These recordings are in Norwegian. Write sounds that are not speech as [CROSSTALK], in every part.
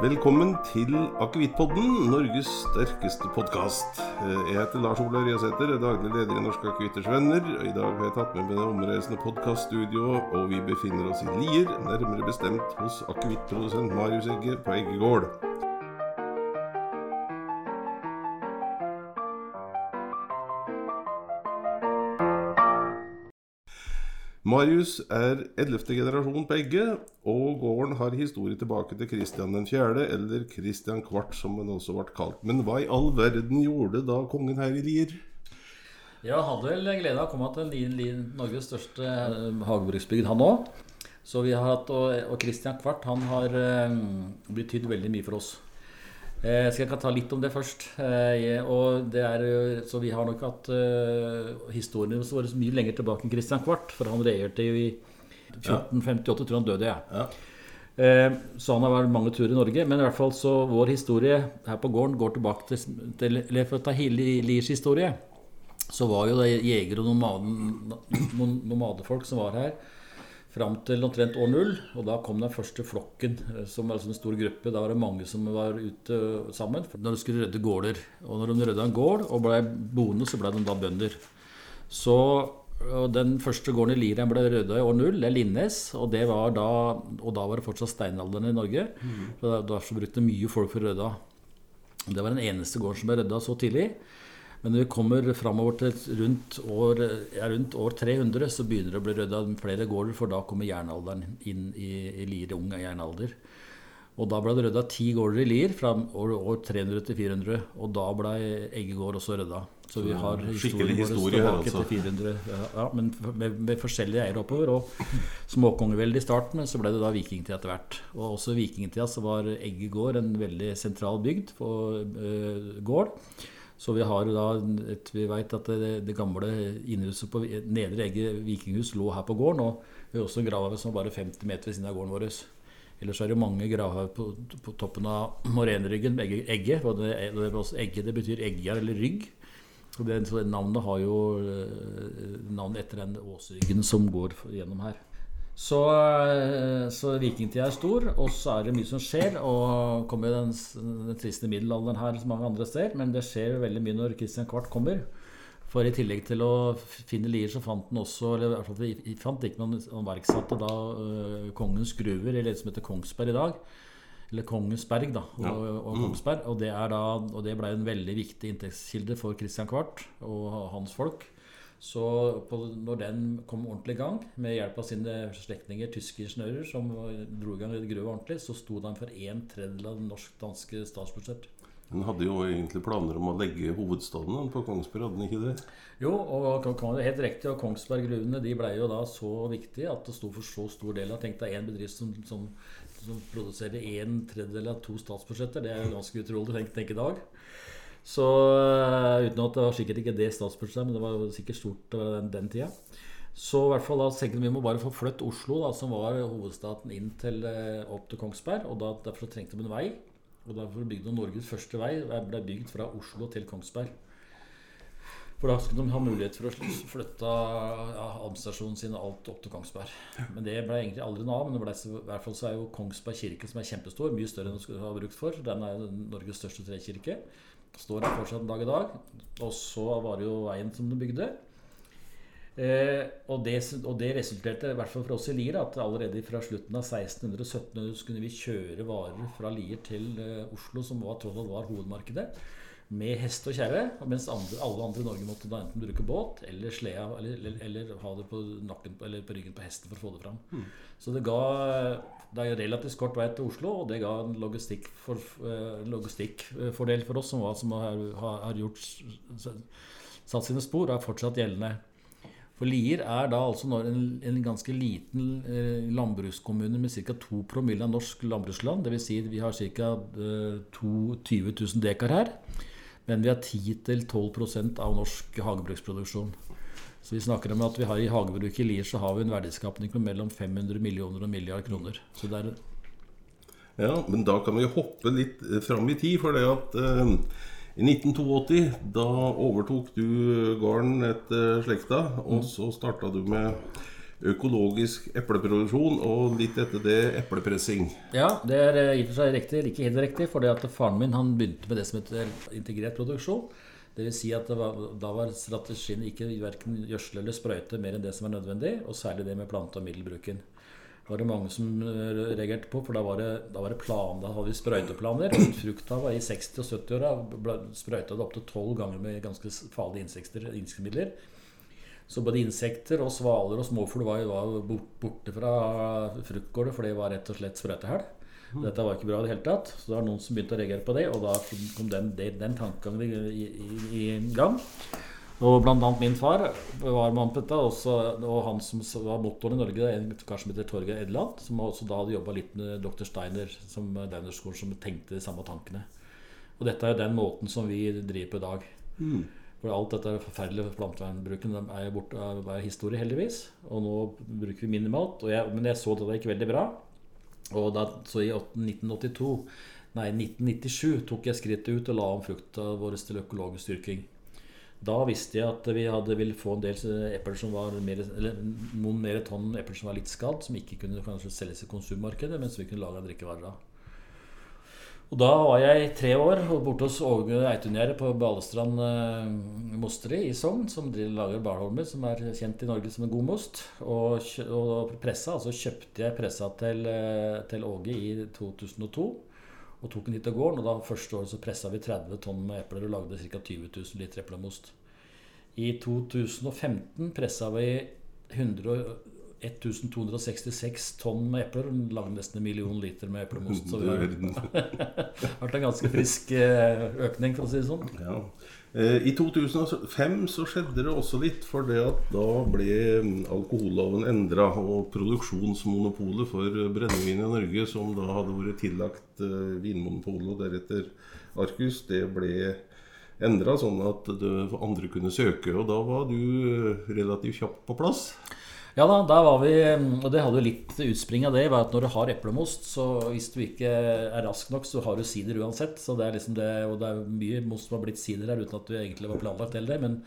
Velkommen til Akevittpodden, Norges sterkeste podkast. Jeg heter Lars Ole Riasæter, er daglig leder i Norske Akevitters Venner. og I dag har jeg tatt med meg det omreisende podkaststudioet, og vi befinner oss i Lier, nærmere bestemt hos akevittprodusent Marius Egge på Eggegård. Marius er 11. generasjon på Egge, og gården har historie tilbake til Kristian 4., eller Kristian Kvart, som han også ble kalt. Men hva i all verden gjorde da kongen her i Lier? Ja, hadde vel glede av å komme til Lien, Lien, Norges største eh, hagebruksbygd, han òg. Og Kristian Kvart han har um, betydd veldig mye for oss. Eh, skal jeg ta litt om det først. Eh, og det er, så Vi har nok hatt eh, historien vår mye lenger tilbake enn Kristian Kvart. For han regjerte jo i 1458, tror han døde. jeg. Ja. Eh, så han har vært mange turer i Norge. Men i hvert fall så vår historie her på gården går tilbake til, til eller For å ta hele Liers historie, så var jo det jegere og nomaden, nomadefolk som var her fram til omtrent år null. Og da kom den første flokken, eh, som var altså en stor gruppe. Da var det mange som var ute sammen når de skulle rydde gårder. Og når de rydda en gård og ble boende, så ble de da bønder. Så Den første gården i Liren ble rydda i år null, det er Linnes. Og, det var da, og da var det fortsatt steinalderen i Norge. Mm. Da, da brukte mye folk for å rydde. Det var den eneste gården som ble rydda så tidlig. Men når vi kommer framover til rundt år, ja, rundt år, 300, så begynner det å bli rydda flere gårder, for da kommer jernalderen inn i, i Lier, ung jernalder. Og da ble det rydda ti gårder i Lier fra år, år, 300 til 400. Og da ble Eggegård også rydda. Så vi har Skikkelig historie her, altså. Til 400, ja, men med, med forskjellige eiere oppover. Og småkongeveldet i starten, men så ble det da vikingtid etter hvert. Og også i vikingtida så var Eggegård en veldig sentral bygd på uh, gård. Så vi har da vi vet at det, det gamle innhuset på Nedre Egge vikinghus lå her på gården. Og vi har også en gravhaug som er bare 50 meter ved siden av gården vår. Ellers er det mange gravhauger på, på, toppen av morenryggen. Egge, egge, det, egge, det betyr egger eller rygg. Og det, navnet har jo eh, navnet etter den åsryggen som går gjennom her. Så, eh, så vikingtida er stor, og så er det mye som skjer. Og kommer den, den triste middelalderen her som mange andre steder. Men det skjer veldig mye når Kristian Kvart kommer. For i tillegg til å finne lier, så fant han også Eller i hvert fall vi fant ikke noen Han verksatte da uh, Kongens gruver, eller det som heter Kongsberg i dag. Eller Kongensberg, da. Og, ja. og, mm. Kongsberg, og det, da, og det ble en veldig viktig inntektskilde for Kristian Kvart og hans folk. Så på, når den kom ordentlig i gang, med hjelp av sine slektninger, tyske ingeniører, som dro i gang gruva ordentlig, så sto den for en tredjedel av det norsk-danske statsbudsjett. Den hadde jo egentlig planer om å legge hovedstaden på Kongsberg, hadde den ikke det? Jo, og helt riktig. Og Kongsberg-gruvene de ble jo da så viktige at det sto for så stor del av Tenk deg én bedrift som, som, som produserer en tredjedel av to statsbudsjetter. Det er jo ganske utrolig å tenke, tenke i dag. Så uh, uten at det var sikkert ikke det statsbudsjettet, men det var sikkert stort den, den tida. Så i hvert fall da tenkte vi må bare få flytte Oslo, da, som var hovedstaten, inn til, uh, opp til Kongsberg. Og da, derfor trengte vi en vei. Og derfor bygde Norges første vei ble bygd fra Oslo til Kongsberg. For da skulle de ha mulighet for å flytte ja, administrasjonen sin og alt opp til Kongsberg. Men det ble egentlig aldri noe av. Men ble, i hvert fall så er jo Kongsberg kirke, som er kjempestor, mye større enn de skulle ha brukt for. Den er Norges største trekirke. Står der fortsatt dag i dag. Og så var det jo veien som de bygde. Eh, og, det, og, det, resulterte, i hvert fall for oss i Lier, at allerede fra slutten av 1600-1700 så kunne vi kjøre varer fra Lier til eh, Oslo, som var, Trondheim var hovedmarkedet, med hest og kjerre. Mens andre, alle andre i Norge måtte da enten bruke båt eller sleda, eller, eller, eller, ha det på, nakken, eller på ryggen på hesten for å få det fram. Mm. Så det ga det er relativt kort vei til Oslo, og det ga en logistikkfordel for, uh, logistikk for oss som, var, som har, har, gjort satt sine spor, og er fortsatt gjeldende. For Lier er da altså en, en ganske liten eh, landbrukskommune med ca. 2 promille av norsk landbruksland. Dvs. Si vi har ca. Eh, 20 000 dekar her. Men vi har 10-12% av norsk hagebruksproduksjon. Så vi snakker om at vi har i hagebruket i Lier så har vi en verdiskapning på mellom 500 millioner og milliard kroner. Så det er ja, men da kan vi hoppe litt eh, fram i tid. For det at eh, i 1982, da overtok du gården etter slekta. Og mm. så starta du med økologisk epleproduksjon, og litt etter det eplepressing. Ja, det er eh, i og for seg riktig, ikke helt riktig. For faren min han begynte med det som heter integrert produksjon. Dvs. Si at var, da var strategien ikke verken gjødsle eller sprøyte mer enn det som er nødvendig, og særlig det med plante- og middelbruken. Det var det mange som eh, reagerte på, for da var det, da var det plan, da hadde vi sprøyteplaner. Frukta var i 60- og 70-åra sprøyta det opptil tolv ganger med ganske farlige insekter, insektmidler. Så både insekter og svaler og småfugl var, var borte fra fruktgården, for det var rett og slett sprøytehæl. Dette var ikke bra i det hele tatt. Så det var noen som begynte å reagere på det, og da kom den, den tankegangen i, i, i, gang. Og blant annet min far var mann på dette, også, og han som var motoren i Norge, en kar som heter Torgeir Edland, som også da hadde jobba litt med dr. Steiner som Downerskolen, som tenkte de samme tankene. Og dette er jo den måten som vi driver på i dag. Mm. For alt dette forferdelige plantevernbruken er jo borte av historie, heldigvis. Og nå bruker vi minimalt. Jeg, men jeg så at det gikk veldig bra. Og da, så i 1982, nei, 1997 tok jeg skrittet ut og la om frukta vår til økologisk styrking. Da visste jeg at vi hadde, ville få en del epler som var mer, eller noen mer tonn epler som var litt skadd, som ikke kunne kanskje selges i konsummarkedet, men som vi kunne lage drikkevarer av. Og da var jeg tre år borte hos Åge Eitungjerde på Balestrand eh, mosteri i Sogn, som lager Barholmer, som er kjent i Norge som en god most. Og, og pressa, altså kjøpte jeg pressa til, eh, til, Åge i 2002 og tok den hit til gården. Og da første året så pressa vi 30 tonn med epler og lagde ca. 20 000 liter eplemost. I 2015 pressa vi 100 1266 tonn med epler. Lagde nesten en million liter med eplemost. Så [LAUGHS] det har vært en ganske frisk eh, økning, for å si det sånn. Ja. Eh, I 2005 så skjedde det også litt, for det at da ble mm, alkoholloven endra. Og produksjonsmonopolet for brennevin i Norge, som da hadde vært tillagt eh, Vinmonopolet og deretter Arcus, det ble endra sånn at andre kunne søke. Og da var du relativt kjapt på plass. Ja da, der var vi Og det hadde jo litt utspring av det. var at Når du har eplemost, så hvis du ikke er rask nok, så har du sider uansett. Så det er liksom det, Og det er mye most som har blitt sider her uten at du egentlig var planlagt heller. Men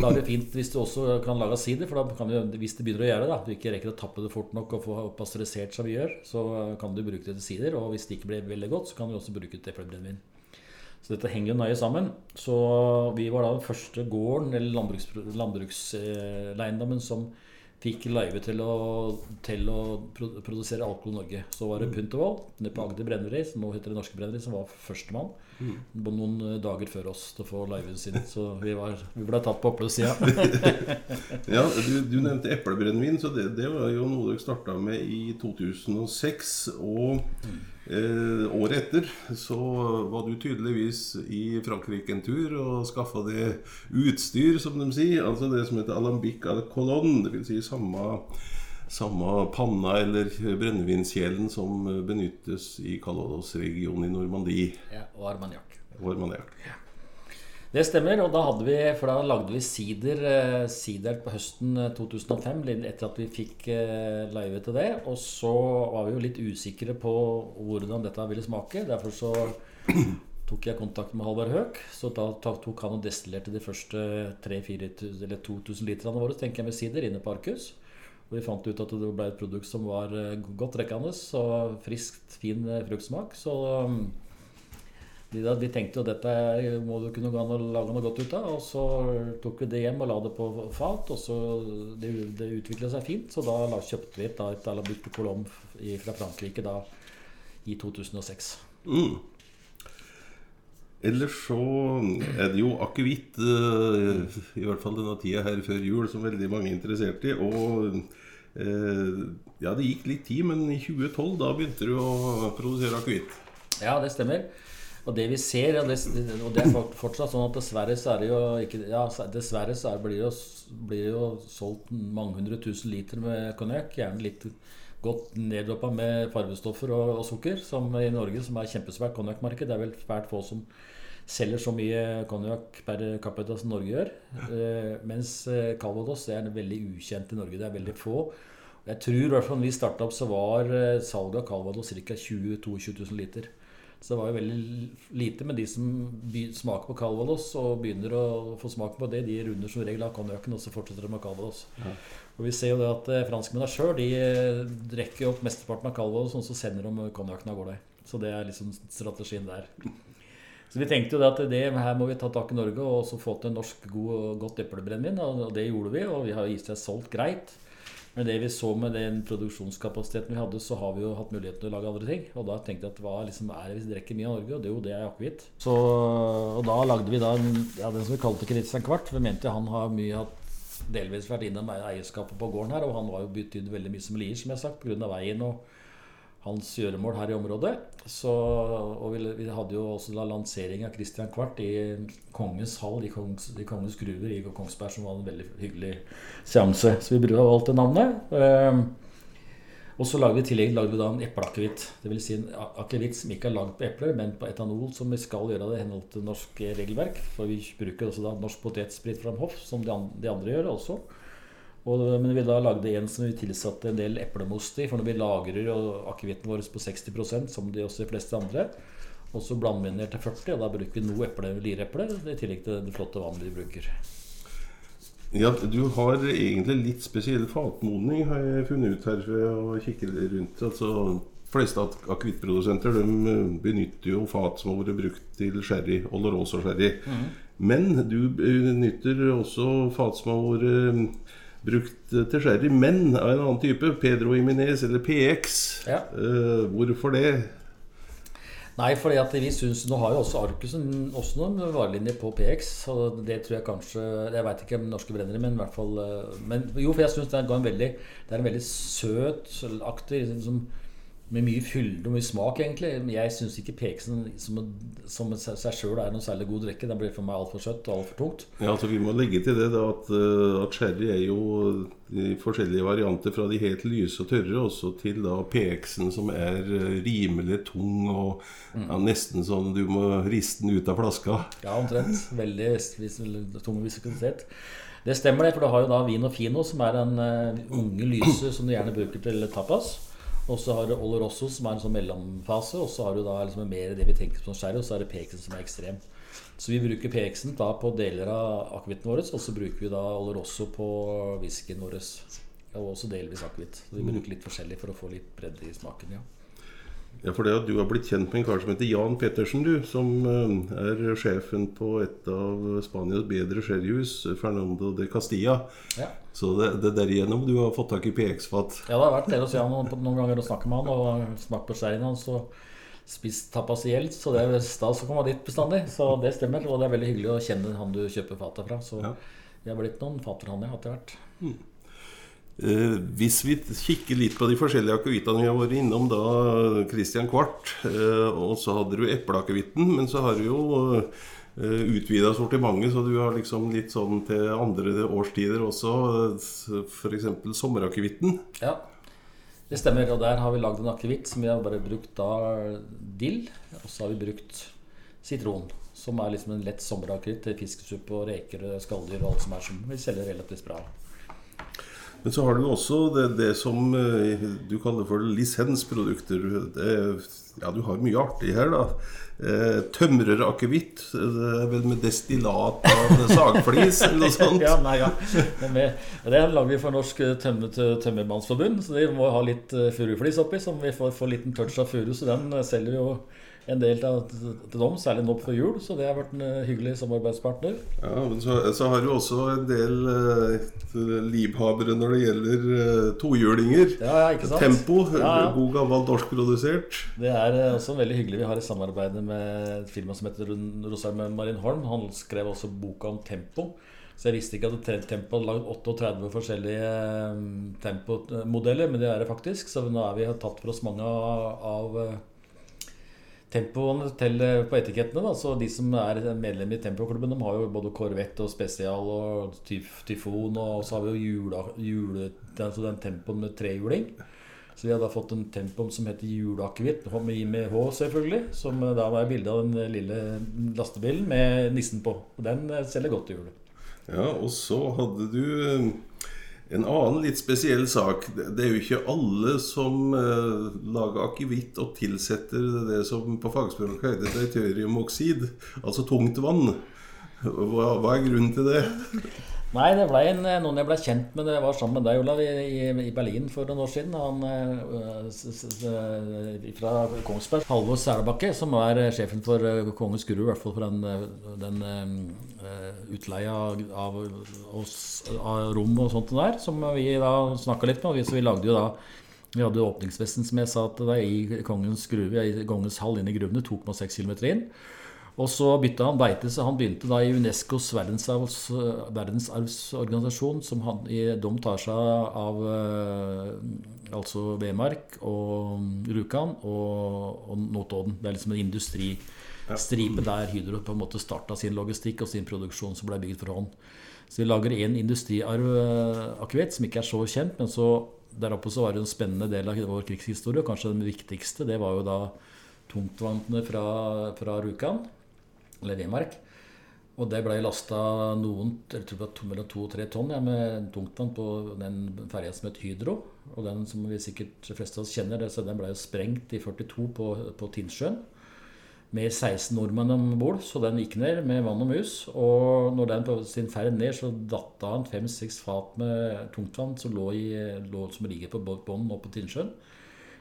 da er det fint hvis du også kan lage sider, for da kan du, hvis det begynner å gjøre det, da, du ikke rekker å tappe det fort nok og få pasteurisert som vi gjør, så kan du bruke det til sider. Og hvis det ikke blir veldig godt, så kan du også bruke det til eplebrennevin. Så dette henger jo nøye sammen. Så vi var da den første gården, eller landbrukseiendommen, som fikk live til å, til å produsere alkohol Norge. Så var det mm. Puntervoll nede på Agder Brenneri, som nå heter Det Norske Brenneri, som var førstemann. Mm. Noen eh, dager før oss til å få liven sin. Så vi, var, vi ble tatt på oppløpssida. [LAUGHS] ja, du, du, nevnte eplebrennevin, så det, det, var jo noe dere starta med i 2006. Og mm. Eh, året etter så var du tydeligvis i Frankrike en tur og skaffa det utstyr, som de sier. Altså det som heter alambic à colonne. Dvs. Si samme, samme panna eller brennevinskjelen som benyttes i Calados-regionen i Normandie. Ja, og Armagnac. Og Armagnac. Ja. Det stemmer. og da vi, da lagde vi sider, eh, sider på høsten 2005 eh, etter at vi fikk live til det. Og så var vi jo litt usikre på hvordan dette ville smake. Derfor så [CLEARS THROAT] tok jeg kontakt med Halvard Høek. Så da tok han og destillerte de første 2000 literne våre tenker jeg med sider inne på Arcus. Og vi fant ut at det ble et produkt som var godt rekkende og friskt, fin fruktsmak. Så de, de, tenkte jo dette må du kunne lage noe godt ut av. Og så tok vi det hjem og la det på fat. Og så det, det utvikla seg fint, så da la, kjøpte vi et, et Alabuc de Colombe fra Frankrike da, i 2006. Mm. Ellers så er det jo akevitt, uh, i hvert fall denne tida her før jul, som veldig mange er interessert i. Og uh, ja, det gikk litt tid, men i 2012 da begynte du å produsere akevitt. Ja, det stemmer. Og det vi ser, og det, og det, er fortsatt sånn at dessverre så er det jo ikke, ja, dessverre så blir det jo, blir det jo solgt mange hundre tusen liter med konjakk. Gjerne litt godt neddroppa med farvestoffer og, og, sukker, som i Norge, som er kjempesvært konjakkmarked. Det er vel svært få som selger så mye konjakk per capita som Norge gjør. Eh, mens eh, Calvados er veldig ukjent i Norge. Det er veldig få. Jeg tror i hvert fall når vi starta opp, så var eh, salget av Calvados ca. 20 000-22 000 liter. Så det var jo veldig lite. Men de som smaker på Calvados og begynner å få smak på det, de runder som regel av konjakken, og så fortsetter de med Calvados. Ja. Og vi ser jo det at eh, franskmennene sjøl de eh, drikker opp mesteparten av Calvados, og så sender de konjakken av gårde. Så det er liksom strategien der. Så vi tenkte jo det at det, her må vi ta tak i Norge og så få til norsk god, godt eplebrennevin. Og det gjorde vi, og vi har gitt seg solgt greit. Men det vi så med den produksjonskapasiteten vi hadde, så har vi jo hatt muligheten til å lage andre ting. Og da tenkte jeg at hva liksom er det vi drikker mye av Norge? Og det er jo det er akevitt. Og da lagde vi da ja, den som vi kalte Kristian Kvart. Vi mente han har mye hatt delvis vært innom eierskapet på gården her, og han var jo betydd veldig mye som lier, som jeg har sagt, pga. veien og hans gjøremål her i området. Så, og vi, vi, hadde jo også da lansering av Christian Kvart i Kongens hall i, Kongens, i Kongens Gruver i Kongsberg, som var en veldig hyggelig seanse. Så vi brukte alt det navnet. Uh, og så lagde vi i tillegg lagde vi da en epleakevitt. Dvs. Si en akevitt som ikke er lagd på epler, men på etanol, som vi skal gjøre det i henhold til norsk regelverk. For vi bruker også da norsk potetsprit fra Hoff, som de andre gjør også. Og, men vi da lagde en som vi tilsatte en del eplemost i. For når vi lagrer akevitten vår på 60% som de også de fleste andre, og så blander vi ned til 40, og da bruker vi noe eple, lireple i tillegg til det flotte vannet vi bruker. Ja, Du har egentlig litt spesiell fatmodning, har jeg funnet ut her ved å kikke rundt. Altså, de fleste akevittprodusenter benytter jo fat som har vært brukt til sherry, Oloroso sherry. Mm. Men du benytter også fat som har vært brukt til sherry, men av en annen type. Pedro Iminez eller PX. Ja. Uh, hvorfor det? Nei, fordi at vi synes, Nå har jo også Arcusen også noen varelinjer på PX. og Det tror jeg kanskje Jeg veit ikke om norske brennere, men i hvert fall eh, men, Jo, for jeg syns det, det, er en veldig søt aktig liksom, med mye fylde og mye smak, egentlig. Jeg syns ikke peksen som, som seg sjøl er noe særlig god drikke. Den blir for meg altfor søtt og altfor tungt. Ja, altså Vi må legge til det da, at, eh, at sherry er jo i forskjellige varianter fra de helt lyse og tørre også til da PX-en som er eh, rimelig tung og mm. ja, nesten sånn du må riste den ut av flaska. Ja, omtrent. Veldig tung viskositet. Det stemmer, det. For du har jo da vin og fino, som er en uh, unge lyse som du gjerne bruker til tapas. Og så har du Oloroso, som er en sånn mellomfase. Og så har du da liksom mer det vi tenker som sherry, og så er det peksen som er ekstrem. Så vi bruker peksen da på deler av akevitten vår, og så bruker vi da Oloroso på whiskyen vår. Og også delvis akevitt. Så vi bruker litt forskjellig for å få litt bredde i smaken. ja ja, for det at Du har blitt kjent med en kar som heter Jan Pettersen, du. Som eh, er sjefen på et av Spanias bedre sherryhus, Fernando de Castilla. Ja. Så det, det er derigjennom du har fått tak i PX-fat? Ja, det har vært det hos Jan han noen ganger å snakke med han og smakt på sherryen hans. og spist tapas i hjel, så det er stas å komme dit bestandig. Så det stemmer. Og det er veldig hyggelig å kjenne han du kjøper fatet fra. Så ja. har blitt noen faterhanner etter hvert. Mm. Eh, hvis vi kikker litt på de forskjellige akevittene vi har vært innom, da Christian Kvart, eh, og så hadde du epleakevitten, men så har du jo eh, utvida sortimentet, så du har liksom litt sånn til andre årstider også, f.eks. sommerakevitten. Ja, det stemmer. Og der har vi lagd en akevitt som vi har bare brukt da dill, og så har vi brukt sitron. Som er liksom en lett sommerakevitt til fiskesuppe og reker og skalldyr og alt som er som vi selger relativt bra. Men så har du også det, det som eh, du kaller for lisensprodukter. ja, du har mye artig her, da. Eh, Tømrerakevitt. Det er vel med destillat av [LAUGHS] sagflis eller noe sånt? ja, nei, ja. Det lager vi for Norsk Tømmermannsforbund, så de må ha litt eh, furuflis oppi, så vi får, får liten touch av furu. Så den selger vi jo en del til, til dem, særlig nå før jul. Så det har vært en eh, hyggelig samarbeidspartner. Ja, men så, så har du også en del uh, livhavere når det gjelder uh, tohjulinger. Ja, ja, ikke sant? Tempo. Ja, ja. God gammel norskprodusert. Det er uh, også veldig hyggelig. Vi har et samarbeid med et firma som heter Rosheim Marin Holm. Han skrev også boka om tempo. Så jeg visste ikke at Tempo hadde lagd 38 forskjellige tempomodeller, men det er det faktisk. Så nå er vi tatt for oss mange av tempoene til, eh, på etikettene. Da. Så De som er medlem i Tempoklubben, de har jo både Corvette og Spesial og Tyfon. Og så har vi jo jula, jule, altså den tempoen med trehjuling. Så vi har da fått en tempo som heter juleakevitt, med H selvfølgelig. Som da var bilde av den lille lastebilen med nissen på. Og den eh, selger godt i jul. Ja, og så hadde du En annen litt spesiell sak. Det er jo ikke alle som eh, lager akevitt og tilsetter det som på fagspråket heter deuteriumoksid, altså tungt vann. Hva, hva er grunnen til det? Nei, det ble en, noen jeg ble kjent med. Det var sammen med deg, Olav, i, i Berlin for noen år siden. Han s, s, fra Kongsberg, Halvor Sælebakke, som er sjefen for Kongens Guru, i hvert fall for den, den uh, av, av, oss, av, rom og sånt der, som vi da snakka litt med. Så vi lagde jo da vi hadde åpningsfesten, som jeg sa til deg, i Kongens gruve, i Kongens hall inne i gruvene. 2,6 km inn. Og så bytta han beite, så han begynte da i Unescos verdensarvs, verdensarvsorganisasjon, som han, de tar seg av eh, altså Vemark og Rjukan og, og Notodden. Det er liksom en industristripe der Hydro på en måte starta sin logistikk og sin produksjon som ble bygd for hånd. Så vi lager én industriarv eh, som ikke er så kjent, men så der oppe så var det en spennende del av vår krigshistorie. Og kanskje den viktigste, det var jo da tungtvannene fra, fra Rjukan eller Vemark. Og det ble lasta noen, jeg tror det var mellom to og tre tonn ja, med tungtvann på den ferja som het Hydro. Og den som vi sikkert de fleste av oss kjenner, det, den ble jo sprengt i 42 på, på Tinnsjøen. Med 16 nordmenn om bord, så den gikk ned med vann og mus. Og når den på sin ferd ned, så datt av en fem-seks fat med tungtvann som lå, i, lå som ligger på bånn oppe på Tinnsjøen.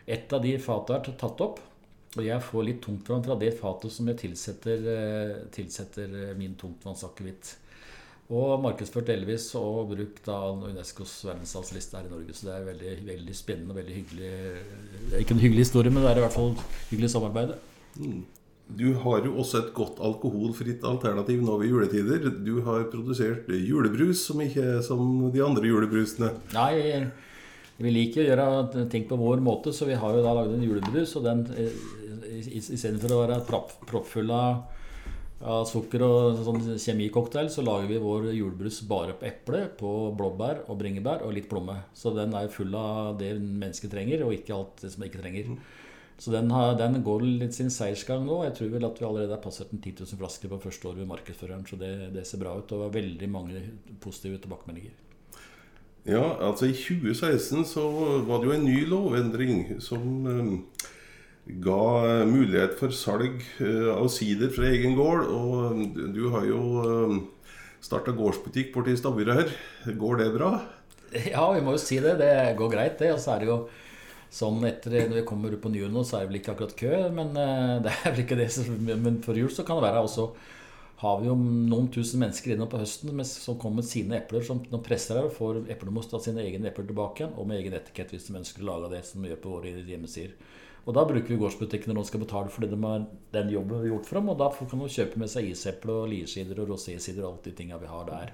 Et av de fatene er tatt opp. Og jeg får litt tungtvann fra det fatet som jeg tilsetter, eh, tilsetter eh, min tungtvannsakevitt. Og markedsført delvis og brukt av Unescos verdensarvsliste her i Norge. Så det er veldig, veldig spennende og veldig hyggelig Det er Ikke en hyggelig historie, men det er i hvert fall hyggelig samarbeid. Mm. Du har jo også et godt alkoholfritt alternativ nå ved juletider. Du har produsert julebrus som ikke er som de andre julebrusene. Nei, vi liker å gjøre ting på vår måte, så vi har jo da lagd en julebrus. Og den istedenfor å være proppfull av, av sukker og sånn kjemicocktail, så lager vi vår julebrus bare på eple, på blåbær og bringebær og litt plomme. Så den er full av det mennesket trenger, og ikke alt det som ikke trenger. Så den, har, den, går litt sin seiersgang nå. Jeg tror vel at vi allerede har passert 10 000 flasker på første året ved markedsføreren. Så det, det, ser bra ut. Og det var veldig mange positive tilbakemeldinger. Ja, altså i 2016 så var det jo en ny lovendring som um, ga mulighet for salg uh, av sider fra egen gård. Og du har jo um, starta gårdsbutikk borti Stabburet her. Går det bra? [LAUGHS] Ja, vi må jo si det. Det går greit, det. Og så er det jo sånn etter når vi kommer på nyåret nå, så er det vel ikke akkurat kø. Men uh, [LAUGHS] det er vel ikke det. Men før jul så kan det være også har vi jo noen tusen mennesker innom på høsten som kommer med sine epler, som de presser her og får eplemos av sine egne epler tilbake igjen, og med egen etikett hvis de ønsker å lage det som vi gjør på våre hjemmesider. Og Da bruker vi gårdsbutikken når de skal betale fordi de har den jobben vi har gjort for dem. Og da kan de kjøpe med seg iseple og liersider og rosésider og alt de tinga vi har der.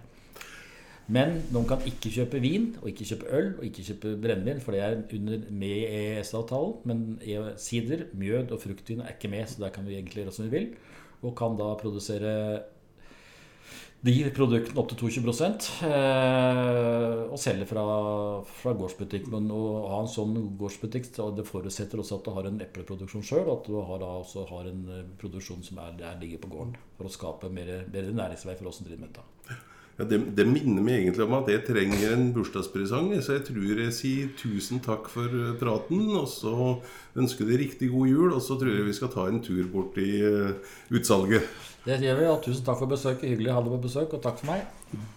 Men de kan ikke kjøpe vin, og ikke kjøpe øl og ikke kjøpe brennevin, for det er under, med i EØS-avtalen. Men sider, mjød og fruktvin er ikke med, så der kan vi egentlig gjøre som vi vil og kan da produsere de produktene opp til 22 eh, og selge fra, fra gårdsbutikk. Men å ha en sånn gårdsbutikk det forutsetter også at du har en epleproduksjon sjøl, at du har, da også har en eh, produksjon som er, ligger på gården, for å skape mer, mer næringsvei for oss som driver med dette. Ja, det, det, minner meg egentlig om at jeg trenger en bursdagspresang. Så jeg tror jeg sier tusen takk for eh, praten. Og så ønsker deg riktig god jul. Og så tror jeg vi skal ta en tur bort i uh, utsalget. Det gjør vi. Og tusen takk for besøket. Hyggelig å ha deg på besøk. Og takk for meg.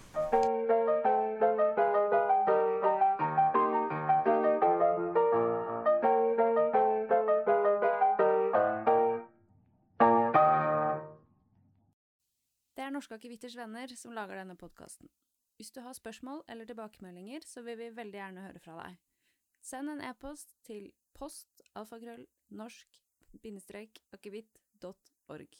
Akevitters Venner som lager denne podkasten. Hvis du har spørsmål eller tilbakemeldinger, så vil vi veldig gjerne høre fra deg. Send en e-post til post alfakrøll norsk-akevitt.org.